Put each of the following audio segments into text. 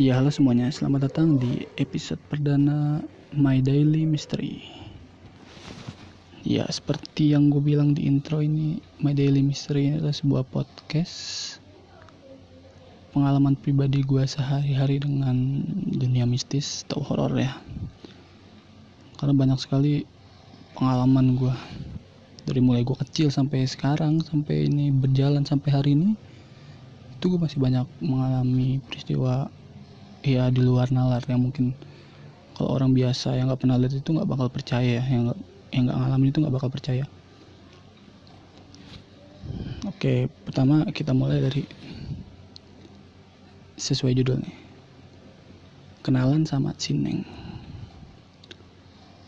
Ya halo semuanya, selamat datang di episode perdana My Daily Mystery. Ya seperti yang gue bilang di intro ini My Daily Mystery ini adalah sebuah podcast Pengalaman pribadi gue sehari-hari dengan dunia mistis atau horor ya. Karena banyak sekali pengalaman gue Dari mulai gue kecil sampai sekarang Sampai ini berjalan sampai hari ini Itu gue masih banyak mengalami peristiwa ya di luar nalar yang mungkin kalau orang biasa yang nggak pernah lihat itu nggak bakal percaya yang nggak yang nggak ngalamin itu nggak bakal percaya. Oke pertama kita mulai dari sesuai judulnya. Kenalan sama Sineng.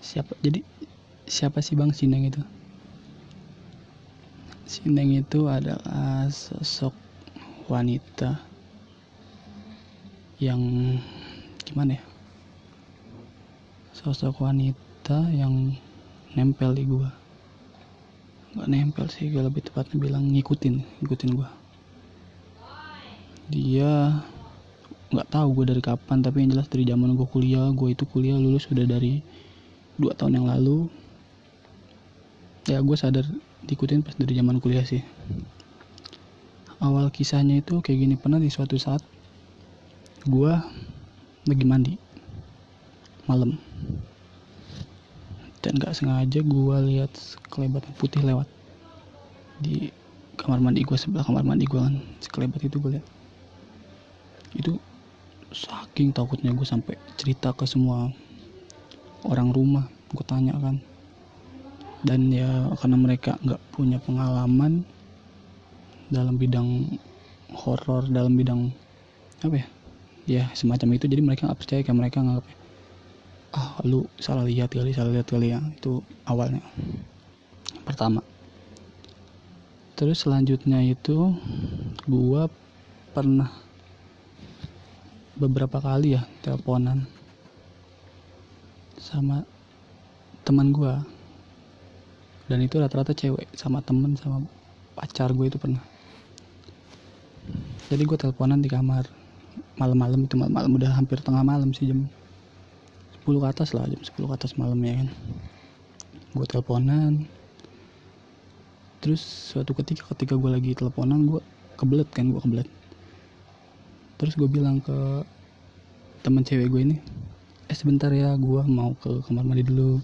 Siapa jadi siapa sih bang Sineng itu? Sineng itu adalah sosok wanita yang gimana ya? Sosok wanita yang nempel di gua. Nggak nempel sih gue lebih tepatnya bilang ngikutin ngikutin gua. Dia nggak tahu gue dari kapan tapi yang jelas dari zaman gue kuliah gue itu kuliah lulus sudah dari dua tahun yang lalu. Ya gue sadar diikutin pas dari zaman kuliah sih. Awal kisahnya itu kayak gini pernah di suatu saat gue lagi mandi. Malam. Dan gak sengaja gue lihat sekelebat putih lewat di kamar mandi gue sebelah kamar mandi gue kan. Sekelebat itu gue lihat. Itu saking takutnya gue sampai cerita ke semua orang rumah. Gue tanya kan. Dan ya karena mereka nggak punya pengalaman dalam bidang horor dalam bidang apa ya ya semacam itu. Jadi mereka nggak percaya kayak mereka nganggap ah lu salah lihat kali salah lihat kali ya. Itu awalnya pertama. Terus selanjutnya itu gua pernah beberapa kali ya teleponan sama teman gua. Dan itu rata-rata cewek sama temen sama pacar gue itu pernah. Jadi gue teleponan di kamar malam-malam itu malam-malam udah hampir tengah malam sih jam 10 ke atas lah jam 10 ke atas malam ya kan. Gue teleponan. Terus suatu ketika ketika gue lagi teleponan gue kebelet kan gue kebelet. Terus gue bilang ke teman cewek gue ini eh sebentar ya gue mau ke kamar mandi dulu.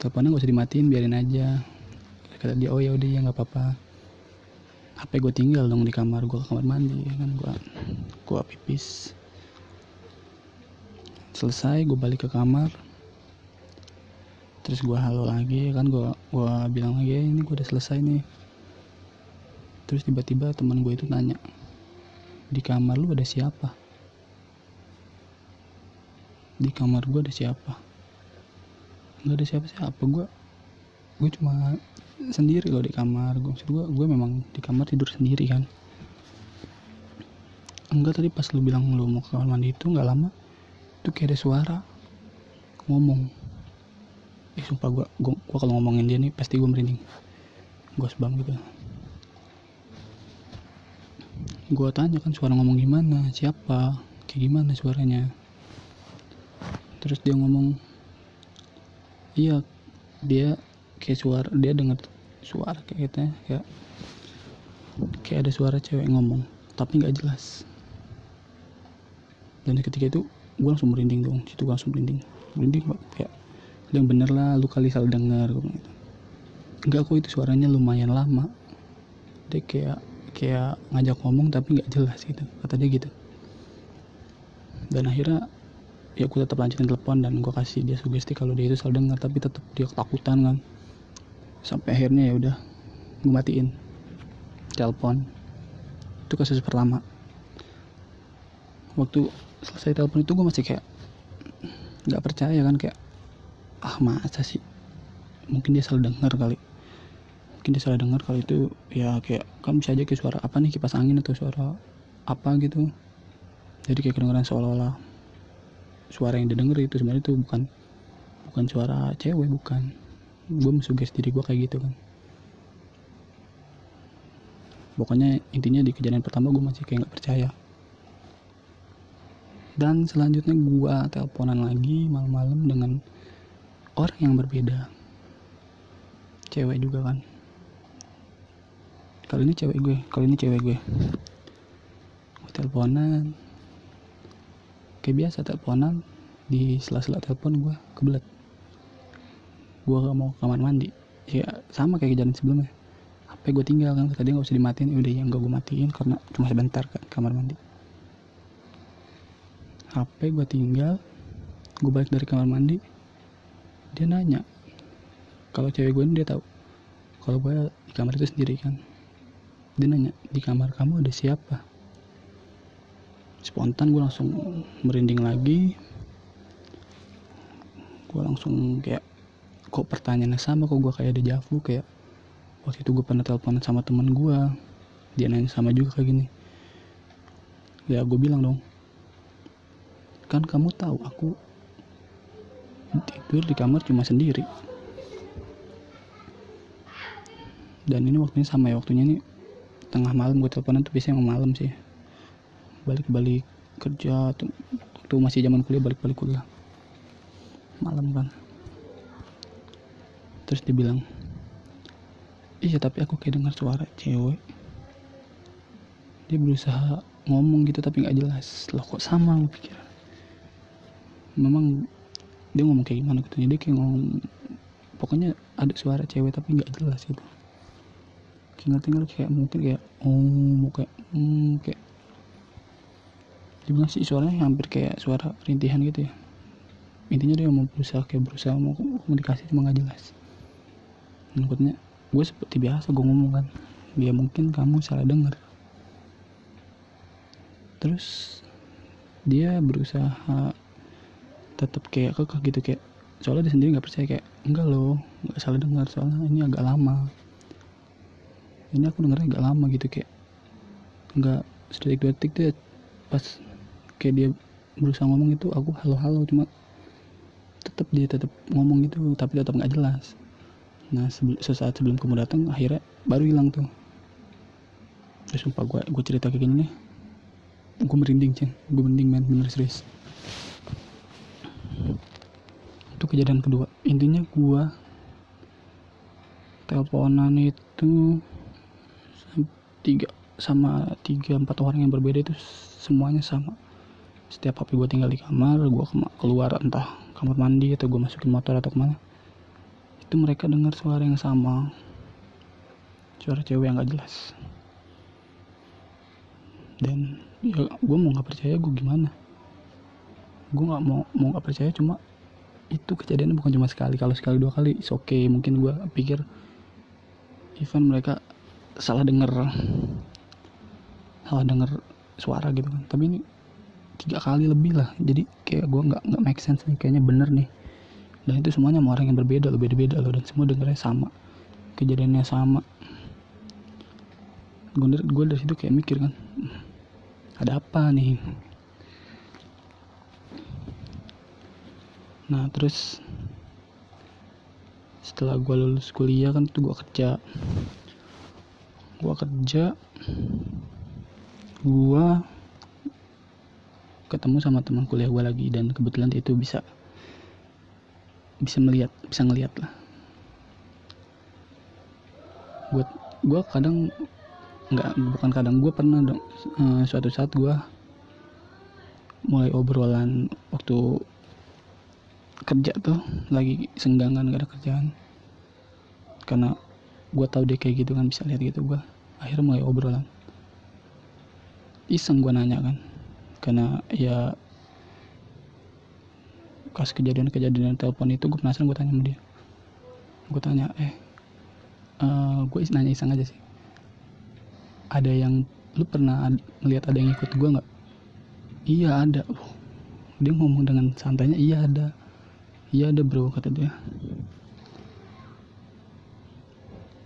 Teleponnya gak usah dimatiin biarin aja. Kata dia oh ya udah ya nggak apa-apa. HP gue tinggal dong di kamar gue ke kamar mandi ya kan gue gue pipis. Selesai gue balik ke kamar. Terus gue halo lagi kan gue gue bilang lagi eh, ini gue udah selesai nih. Terus tiba-tiba teman gue itu nanya di kamar lu ada siapa? Di kamar gue ada siapa? Nggak ada siapa-siapa gue gue cuma sendiri loh di kamar. Gue gue gue memang di kamar tidur sendiri kan enggak tadi pas lu bilang lu mau ke kamar mandi itu nggak lama itu kayak ada suara ngomong. Eh sumpah gue gue, gue kalau ngomongin dia nih pasti gue merinding. Gue sebang gitu. Gue tanya kan suara ngomong gimana siapa kayak gimana suaranya. Terus dia ngomong iya dia kayak suara dia dengar suara kayak gitu ya kayak kayak ada suara cewek ngomong tapi nggak jelas dan ketika itu gue langsung merinding dong. Situ gue langsung merinding. Merinding kayak yang bener lah lu kali salah dengar gitu. Enggak kok itu suaranya lumayan lama. Dia kayak kayak ngajak ngomong tapi nggak jelas gitu. Kata dia gitu. Dan akhirnya ya gue tetap lanjutin telepon dan gue kasih dia sugesti kalau dia itu salah dengar tapi tetap dia ketakutan kan. Sampai akhirnya ya udah gue matiin telepon. Itu kasus pertama. Waktu selesai telepon itu gue masih kayak nggak percaya kan kayak ah masa sih? Mungkin dia salah dengar kali. Mungkin dia salah dengar kali itu ya kayak kan bisa aja kayak suara apa nih kipas angin atau suara apa gitu. Jadi kayak kedengeran seolah-olah suara yang didengar itu sebenarnya itu bukan bukan suara cewek bukan. Gue mensuges diri gue kayak gitu kan. Pokoknya intinya di kejadian pertama gue masih kayak nggak percaya dan selanjutnya gua teleponan lagi malam-malam dengan orang yang berbeda. Cewek juga kan. Kali ini cewek gue kali ini cewek gue. Gue teleponan. Kayak biasa teleponan. Di sela-sela telepon gue kebelet. Gue gak mau ke kamar mandi. Ya sama kayak kejadian sebelumnya. HP gue tinggal kan tadi nggak usah dimatiin. Udah ya nggak gue matiin karena cuma sebentar kan kamar mandi HP gue tinggal gue balik dari kamar mandi. Dia nanya kalau cewek gue ini dia tahu kalau gue di kamar itu sendiri kan? Dia nanya di kamar kamu ada siapa? Spontan gue langsung merinding lagi. Gue langsung kayak kok pertanyaannya sama kok gue kayak ada javu? Kayak waktu itu gue pernah teleponan sama temen gue dia nanya sama juga kayak gini. Ya gue bilang dong kan kamu tahu aku tidur di kamar cuma sendiri. Dan ini waktunya sama ya waktunya ini tengah malam gue teleponan tuh biasanya malam sih. Balik-balik kerja tuh waktu masih zaman kuliah balik-balik kuliah. Malam kan. Terus dibilang iya tapi aku kayak dengar suara cewek. Dia berusaha ngomong gitu tapi nggak jelas. Loh kok sama gue pikir memang dia ngomong kayak gimana gitu. Dia kayak ngomong pokoknya ada suara cewek tapi nggak jelas gitu. Tinggal tinggal kayak mungkin kayak oh kayak hmm, kayak. Dibilang sih suaranya? Hampir kayak suara rintihan gitu ya. Intinya dia mau berusaha kayak berusaha mau komunikasi cuma nggak jelas. Maksudnya gue seperti biasa gue ngomong kan. Dia mungkin kamu salah dengar terus dia berusaha tetap kayak kekeh gitu kayak soalnya dia sendiri nggak percaya kayak enggak loh nggak salah dengar soalnya ini agak lama. Ini aku dengarnya agak lama gitu kayak nggak sedetik dua detik tuh pas kayak dia berusaha ngomong itu aku halo halo cuma tetap dia tetap ngomong gitu tapi tetap nggak jelas. Nah sesaat sebelum kamu datang akhirnya baru hilang tuh. Terus sumpah gue gue cerita kayak gini nih gue merinding ceng gue merinding men bener serius itu kejadian kedua. Intinya gue teleponan itu tiga sama tiga empat orang yang berbeda itu semuanya sama. Setiap HP gue tinggal di kamar gue keluar entah kamar mandi atau gue masukin motor atau ke mana. Itu mereka dengar suara yang sama. Suara cewek yang gak jelas. Dan ya gue mau nggak percaya gue gimana. Gue nggak mau mau nggak percaya cuma itu kejadiannya bukan cuma sekali kalau sekali dua kali oke okay. mungkin gue pikir even mereka salah denger salah denger suara gitu kan. Tapi ini tiga kali lebih lah. Jadi kayak gue nggak nggak make sense nih kayaknya bener nih. Dan itu semuanya sama orang yang berbeda loh beda-beda loh dan semua dengernya sama. Kejadiannya sama. Gue gue dari situ kayak mikir kan ada apa nih nah terus setelah gue lulus kuliah kan tuh gue kerja. Gue kerja gue ketemu sama teman kuliah gue lagi dan kebetulan itu bisa bisa melihat bisa ngelihat lah. Gue gue kadang nggak bukan kadang gue pernah dong uh, suatu saat gue mulai obrolan waktu kerja tuh lagi senggangan gak ada kerjaan. Karena gue tahu dia kayak gitu kan bisa lihat gitu gue akhirnya mulai obrolan. Iseng gue nanya kan karena ya pas kejadian-kejadian telepon itu gue penasaran gue tanya sama dia. Gue tanya eh uh, gue nanya iseng aja sih. Ada yang lu pernah melihat ada yang ikut gue nggak? Iya ada. Oh, dia ngomong dengan santainya iya ada iya ada bro kata dia.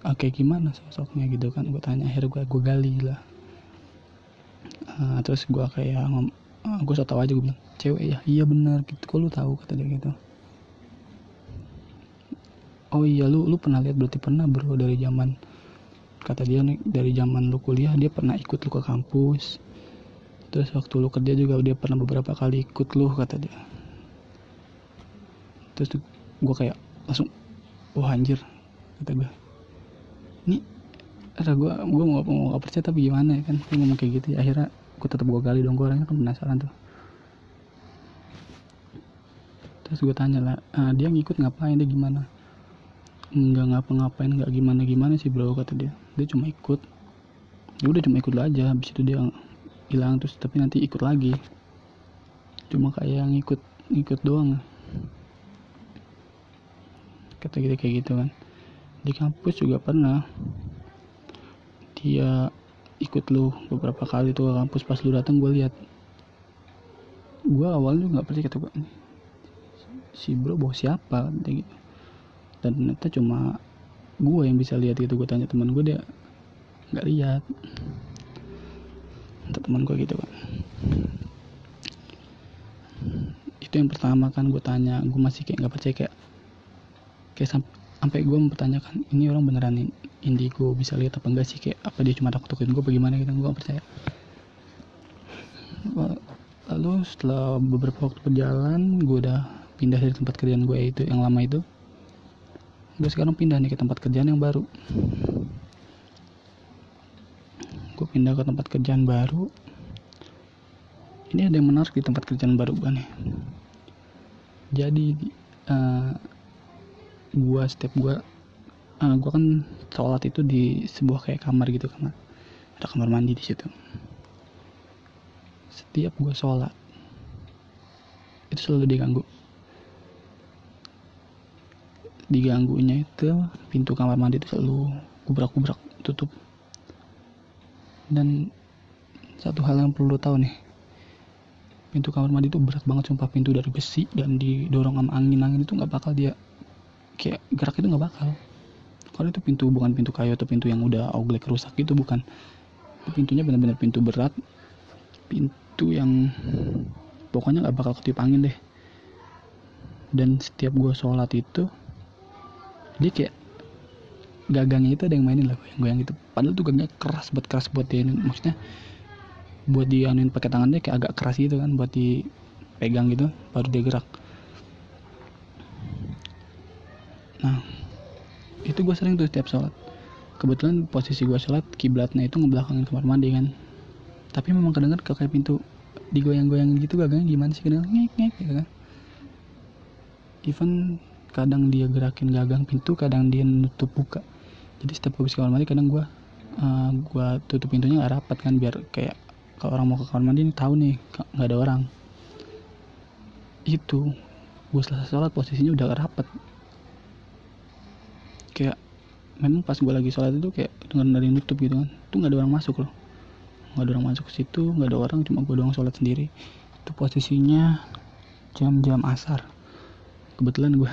Oke gimana sosoknya gitu kan? Gue tanya akhirnya gue gue gali lah. Uh, terus gue kayak ngom uh, gue so tau aja gue bilang cewek ya? Iya benar gitu. Kok lu tahu kata dia gitu. Oh iya lu lu pernah lihat? Berarti pernah bro dari zaman kata dia nih dari zaman lu kuliah dia pernah ikut lu ke kampus. Terus waktu lu kerja juga dia pernah beberapa kali ikut lu kata dia terus gue kayak langsung wah anjir kata gue ini ada gue gue mau mau gak percaya tapi gimana ya kan? Gue ngomong kayak gitu ya akhirnya gue tetap gue gali dong gue orangnya kan penasaran tuh. Terus gue tanya lah ah, dia ngikut ngapain? Dia gimana? Nggak ngapa-ngapain nggak gimana gimana sih bro kata dia. Dia cuma ikut. Ya udah cuma ikut aja. Habis itu dia hilang terus tapi nanti ikut lagi. Cuma kayak ngikut ngikut doang kata kita kayak gitu kan. Di kampus juga pernah. Dia ikut lu beberapa kali tuh ke kampus pas lu datang gue lihat. Gue awalnya nggak percaya kata si bro bawa siapa? Gitu. Dan ternyata cuma gue yang bisa lihat gitu gue tanya teman gue dia nggak lihat. Untuk teman gue gitu kan itu yang pertama kan gue tanya gue masih kayak nggak percaya kayak kayak sampai gue mempertanyakan ini orang beneran indigo bisa lihat apa enggak sih? Kayak apa dia cuma takut takutin gue bagaimana gitu gue gak percaya. Lalu setelah beberapa waktu berjalan gue udah pindah dari tempat kerjaan gue itu yang lama itu gue sekarang pindah nih ke tempat kerjaan yang baru. Gue pindah ke tempat kerjaan baru. Ini ada yang menarik di tempat kerjaan baru gue nih. Jadi uh, gua setiap gua uh, gua kan sholat itu di sebuah kayak kamar gitu kamar ada kamar mandi di situ. Setiap gua sholat itu selalu diganggu. Diganggunya itu pintu kamar mandi itu selalu kubrak-kubrak tutup. Dan satu hal yang perlu tahu nih pintu kamar mandi itu berat banget sumpah. Pintu dari besi dan didorong sama angin angin itu nggak bakal dia kayak gerak itu nggak bakal. Kalau itu pintu bukan pintu kayu atau pintu yang udah oglek rusak gitu bukan. Itu pintunya benar-benar pintu berat. Pintu yang pokoknya nggak bakal ketiup angin deh. Dan setiap gue sholat itu dia kayak gagangnya itu ada yang mainin lah yang goyang gitu. Padahal tuh gagangnya keras buat keras buat dia maksudnya buat dianuin pakai tangannya kayak agak keras gitu kan buat dipegang gitu baru dia gerak itu gue sering tuh setiap sholat. Kebetulan posisi gue sholat kiblatnya itu ngebelakangin kamar mandi kan. Tapi memang kadang kayak pintu digoyang-goyangin gitu gagangnya gimana sih kadang ngek ngek gitu kan. Even kadang dia gerakin gagang pintu kadang dia nutup buka. Jadi setiap habis kamar mandi kadang gue uh, gue tutup pintunya nggak rapat kan. Biar kayak kalau orang mau ke kamar mandi ini tahu nih nggak ada orang. Itu gue selesai sholat posisinya udah rapat kayak memang pas gue lagi sholat itu kayak dengan dari nutup gitu kan. Tuh nggak ada orang masuk loh. Nggak ada orang masuk ke situ nggak ada orang cuma gue doang sholat sendiri. Itu posisinya jam-jam asar. Kebetulan gue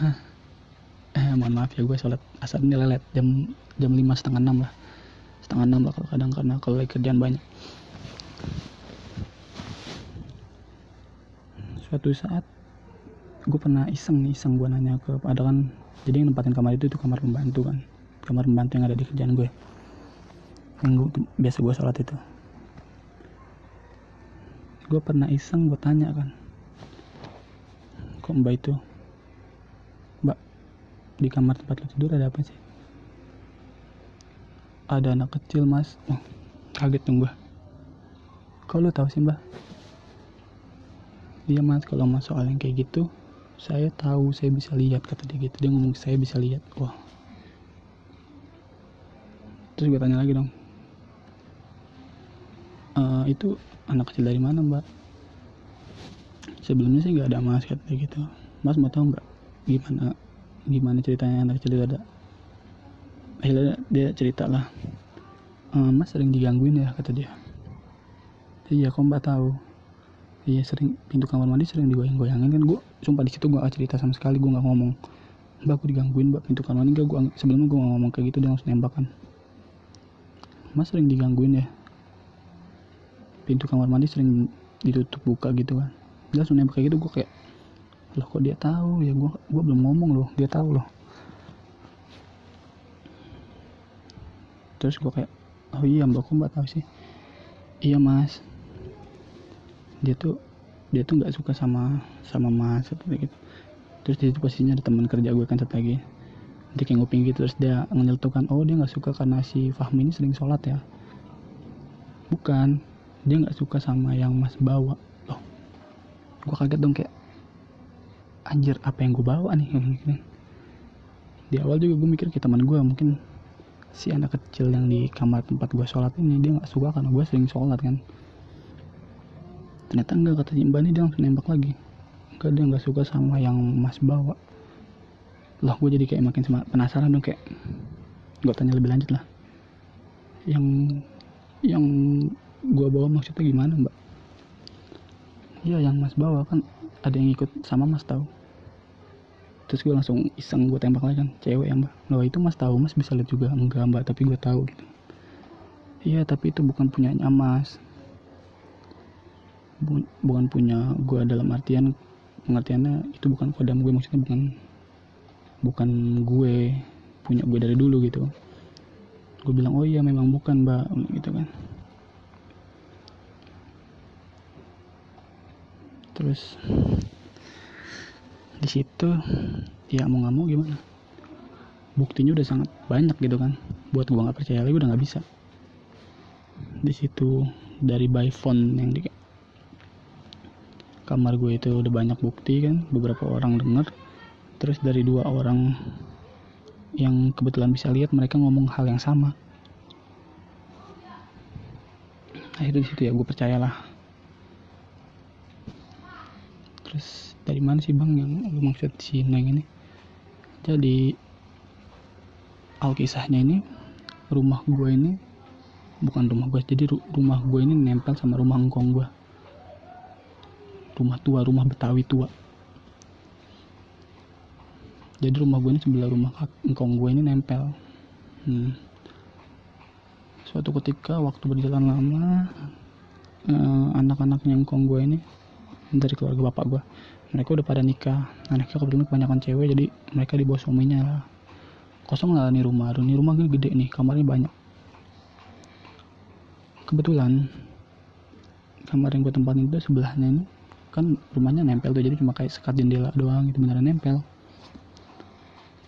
eh mohon maaf ya gue sholat asar ini lelet. Jam jam lima setengah enam lah. Setengah enam lah kadang karena kalau lagi kerjaan banyak. Suatu saat gue pernah iseng nih iseng gue nanya ke ada kan jadi yang nempatin kamar itu itu kamar pembantu kan. Kamar pembantu yang ada di kerjaan gue. Yang gue, biasa gue sholat itu. Gue pernah iseng gue tanya kan. Kok mbak itu mbak di kamar tempat lo tidur ada apa sih? Ada anak kecil mas. Oh, kaget dong gue kok lo tahu sih mbak? Iya mas kalau mas soal yang kayak gitu saya tahu saya bisa lihat kata dia gitu. Dia ngomong saya bisa lihat. Wah. Terus gue tanya lagi dong. E, itu anak kecil dari mana mbak? Sebelumnya sih nggak ada mas kata dia gitu. Mas mau tahu nggak gimana gimana ceritanya anak kecil itu ada? Akhirnya dia cerita lah. E, mas sering digangguin ya kata dia. Iya kok mbak tahu? Iya sering pintu kamar mandi sering digoyang-goyangin kan gue sumpah di situ gue gak cerita sama sekali gue nggak ngomong. Mbak aku digangguin mbak pintu kamar mandi gak gue sebelumnya gue ngomong kayak gitu dia langsung nembak kan. Mas sering digangguin ya? Pintu kamar mandi sering ditutup buka gitu kan. Dia langsung nembak kayak gitu gue kayak loh kok dia tahu ya? Gue gue belum ngomong loh dia tahu loh. Terus gue kayak oh iya mbak kok mbak tahu sih? Iya mas. Dia tuh dia tuh nggak suka sama sama mas seperti gitu. Terus di situ posisinya ada teman kerja gue kan satu lagi. Dia kayak nguping gitu terus dia menyeltukan oh dia nggak suka karena si Fahmi ini sering sholat ya? Bukan. Dia nggak suka sama yang mas bawa. Loh gue kaget dong kayak anjir apa yang gue bawa nih? Di awal juga gue mikir kayak teman gue mungkin si anak kecil yang di kamar tempat gue sholat ini dia nggak suka karena gue sering sholat kan ternyata enggak kata Mbak ini dia langsung nembak lagi. Enggak dia nggak suka sama yang mas bawa. Loh gue jadi kayak makin penasaran dong kayak gue tanya lebih lanjut lah. Yang yang gue bawa maksudnya gimana mbak? Iya yang mas bawa kan ada yang ikut sama mas tahu. Terus gue langsung iseng gue tembak lagi kan cewek ya mbak. Loh itu mas tahu mas bisa lihat juga. Enggak mbak tapi gue tahu gitu. Iya tapi itu bukan punyanya mas bukan punya gue dalam artian pengertiannya itu bukan kodam gue maksudnya bukan bukan gue punya gue dari dulu gitu. Gue bilang oh iya memang bukan mbak gitu kan. Terus di situ ya mau nggak mau gimana? Buktinya udah sangat banyak gitu kan. Buat gue nggak percaya lagi udah nggak bisa. Di situ dari by phone yang di kamar gue itu udah banyak bukti kan beberapa orang denger. Terus dari dua orang yang kebetulan bisa lihat mereka ngomong hal yang sama. Akhirnya di situ ya gue percayalah. Terus dari mana sih bang yang lu maksud si Neng ini? Jadi alkisahnya ini rumah gue ini bukan rumah gue jadi rumah gue ini nempel sama rumah engkong gue rumah tua rumah betawi tua. Jadi rumah gue ini sebelah rumah engkong gue ini nempel. Hmm. suatu ketika waktu berjalan lama eh, anak-anaknya engkong gue ini dari keluarga bapak gue mereka udah pada nikah. Anaknya kebetulan kebanyakan cewek jadi mereka di bawah suaminya. Lah kosong lah nih rumah? Ini rumah gue gede nih kamarnya banyak. Kebetulan kamar yang gue tempatin itu sebelahnya ini kan rumahnya nempel tuh jadi cuma kayak sekat jendela doang gitu beneran nempel.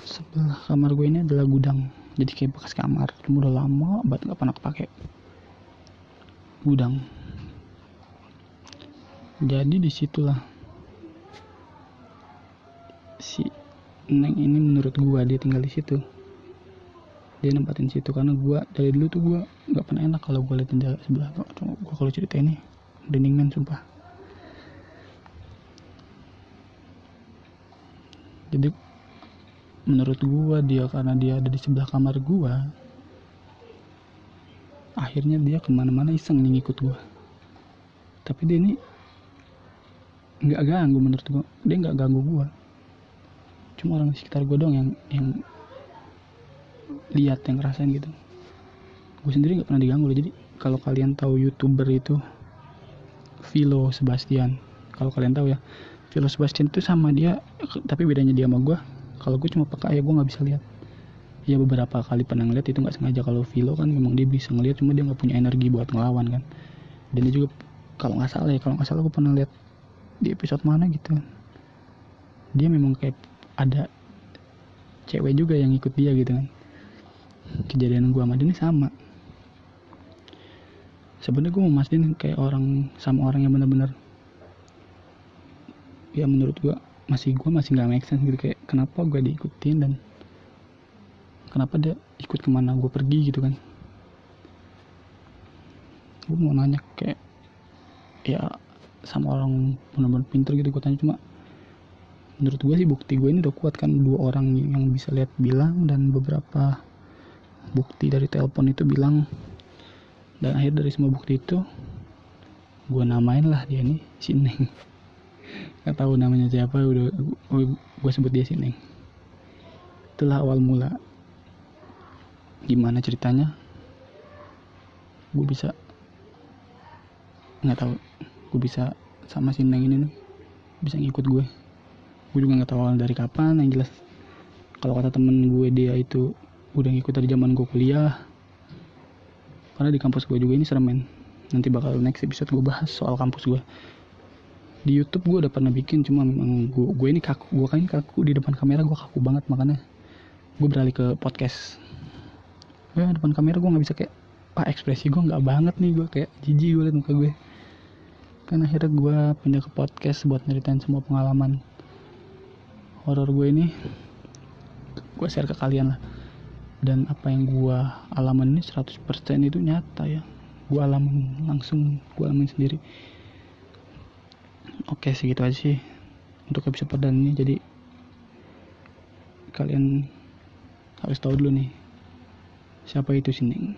Sebelah kamar gue ini adalah gudang jadi kayak bekas kamar. Cuma udah lama banget nggak pernah kepake gudang. Jadi di situlah si neng ini menurut gue dia tinggal di situ. Dia nempatin situ karena gue dari dulu tuh gue nggak pernah enak kalau gue liat jendela sebelah. Gue kalau cerita ini dinding men sumpah jadi menurut gua dia karena dia ada di sebelah kamar gua akhirnya dia ke mana-mana iseng nih ngikut gua. Tapi dia ini nggak ganggu menurut gua. Dia nggak ganggu gua. Cuma orang di sekitar gua dong yang yang lihat yang ngerasain gitu. Gue sendiri nggak pernah diganggu loh. Jadi kalau kalian tahu youtuber itu Vilo Sebastian. Kalau kalian tahu ya Vilo Sebastian itu sama dia tapi bedanya dia sama gue kalau gue cuma pakai ya gue nggak bisa lihat. Ya beberapa kali pernah ngeliat itu nggak sengaja. Kalau Vilo kan memang dia bisa ngeliat cuma dia nggak punya energi buat ngelawan kan. Dan dia juga kalau nggak salah ya kalau nggak salah gue pernah lihat di episode mana gitu. Dia memang kayak ada cewek juga yang ikut dia gitu kan. Kejadian gue sama dia ini sama. Sebenarnya gue mau mastiin kayak orang sama orang yang benar-benar ya menurut gue masih gue masih nggak make sense gitu. Kayak kenapa gue diikutin dan kenapa dia ikut ke mana gue pergi gitu kan? Gue mau nanya kayak ya sama orang benar-benar pinter gitu gue tanya. Cuma menurut gue sih bukti gue ini udah kuat kan. Dua orang yang bisa lihat bilang dan beberapa bukti dari telepon itu bilang. Dan akhir dari semua bukti itu gue namain lah dia nih si Neng nggak tahu namanya siapa udah gue sebut dia sini itulah awal mula. Gimana ceritanya? Gue bisa nggak tahu. Gue bisa sama si Neng ini nih bisa ngikut gue gue juga nggak tahu awal dari kapan yang jelas kalau kata temen gue dia itu udah ngikut dari zaman gue kuliah. Karena di kampus gue juga ini serem men. Nanti bakal next episode gue bahas soal kampus gue di YouTube gue udah pernah bikin cuma memang gue gue ini kaku gue kan kaku di depan kamera gue kaku banget makanya. Gue beralih ke podcast. Ya depan kamera gue nggak bisa kayak pak ekspresi gue nggak banget nih gue kayak jijik gue liat muka gue kan akhirnya gue pindah ke podcast buat nyeritain semua pengalaman horor gue ini. Gue share ke kalian lah. Dan apa yang gue alamin ini 100% itu nyata ya. Gue alamin langsung gue alamin sendiri oke segitu aja sih untuk episode perdana ini. Jadi kalian harus tahu dulu nih siapa itu Sining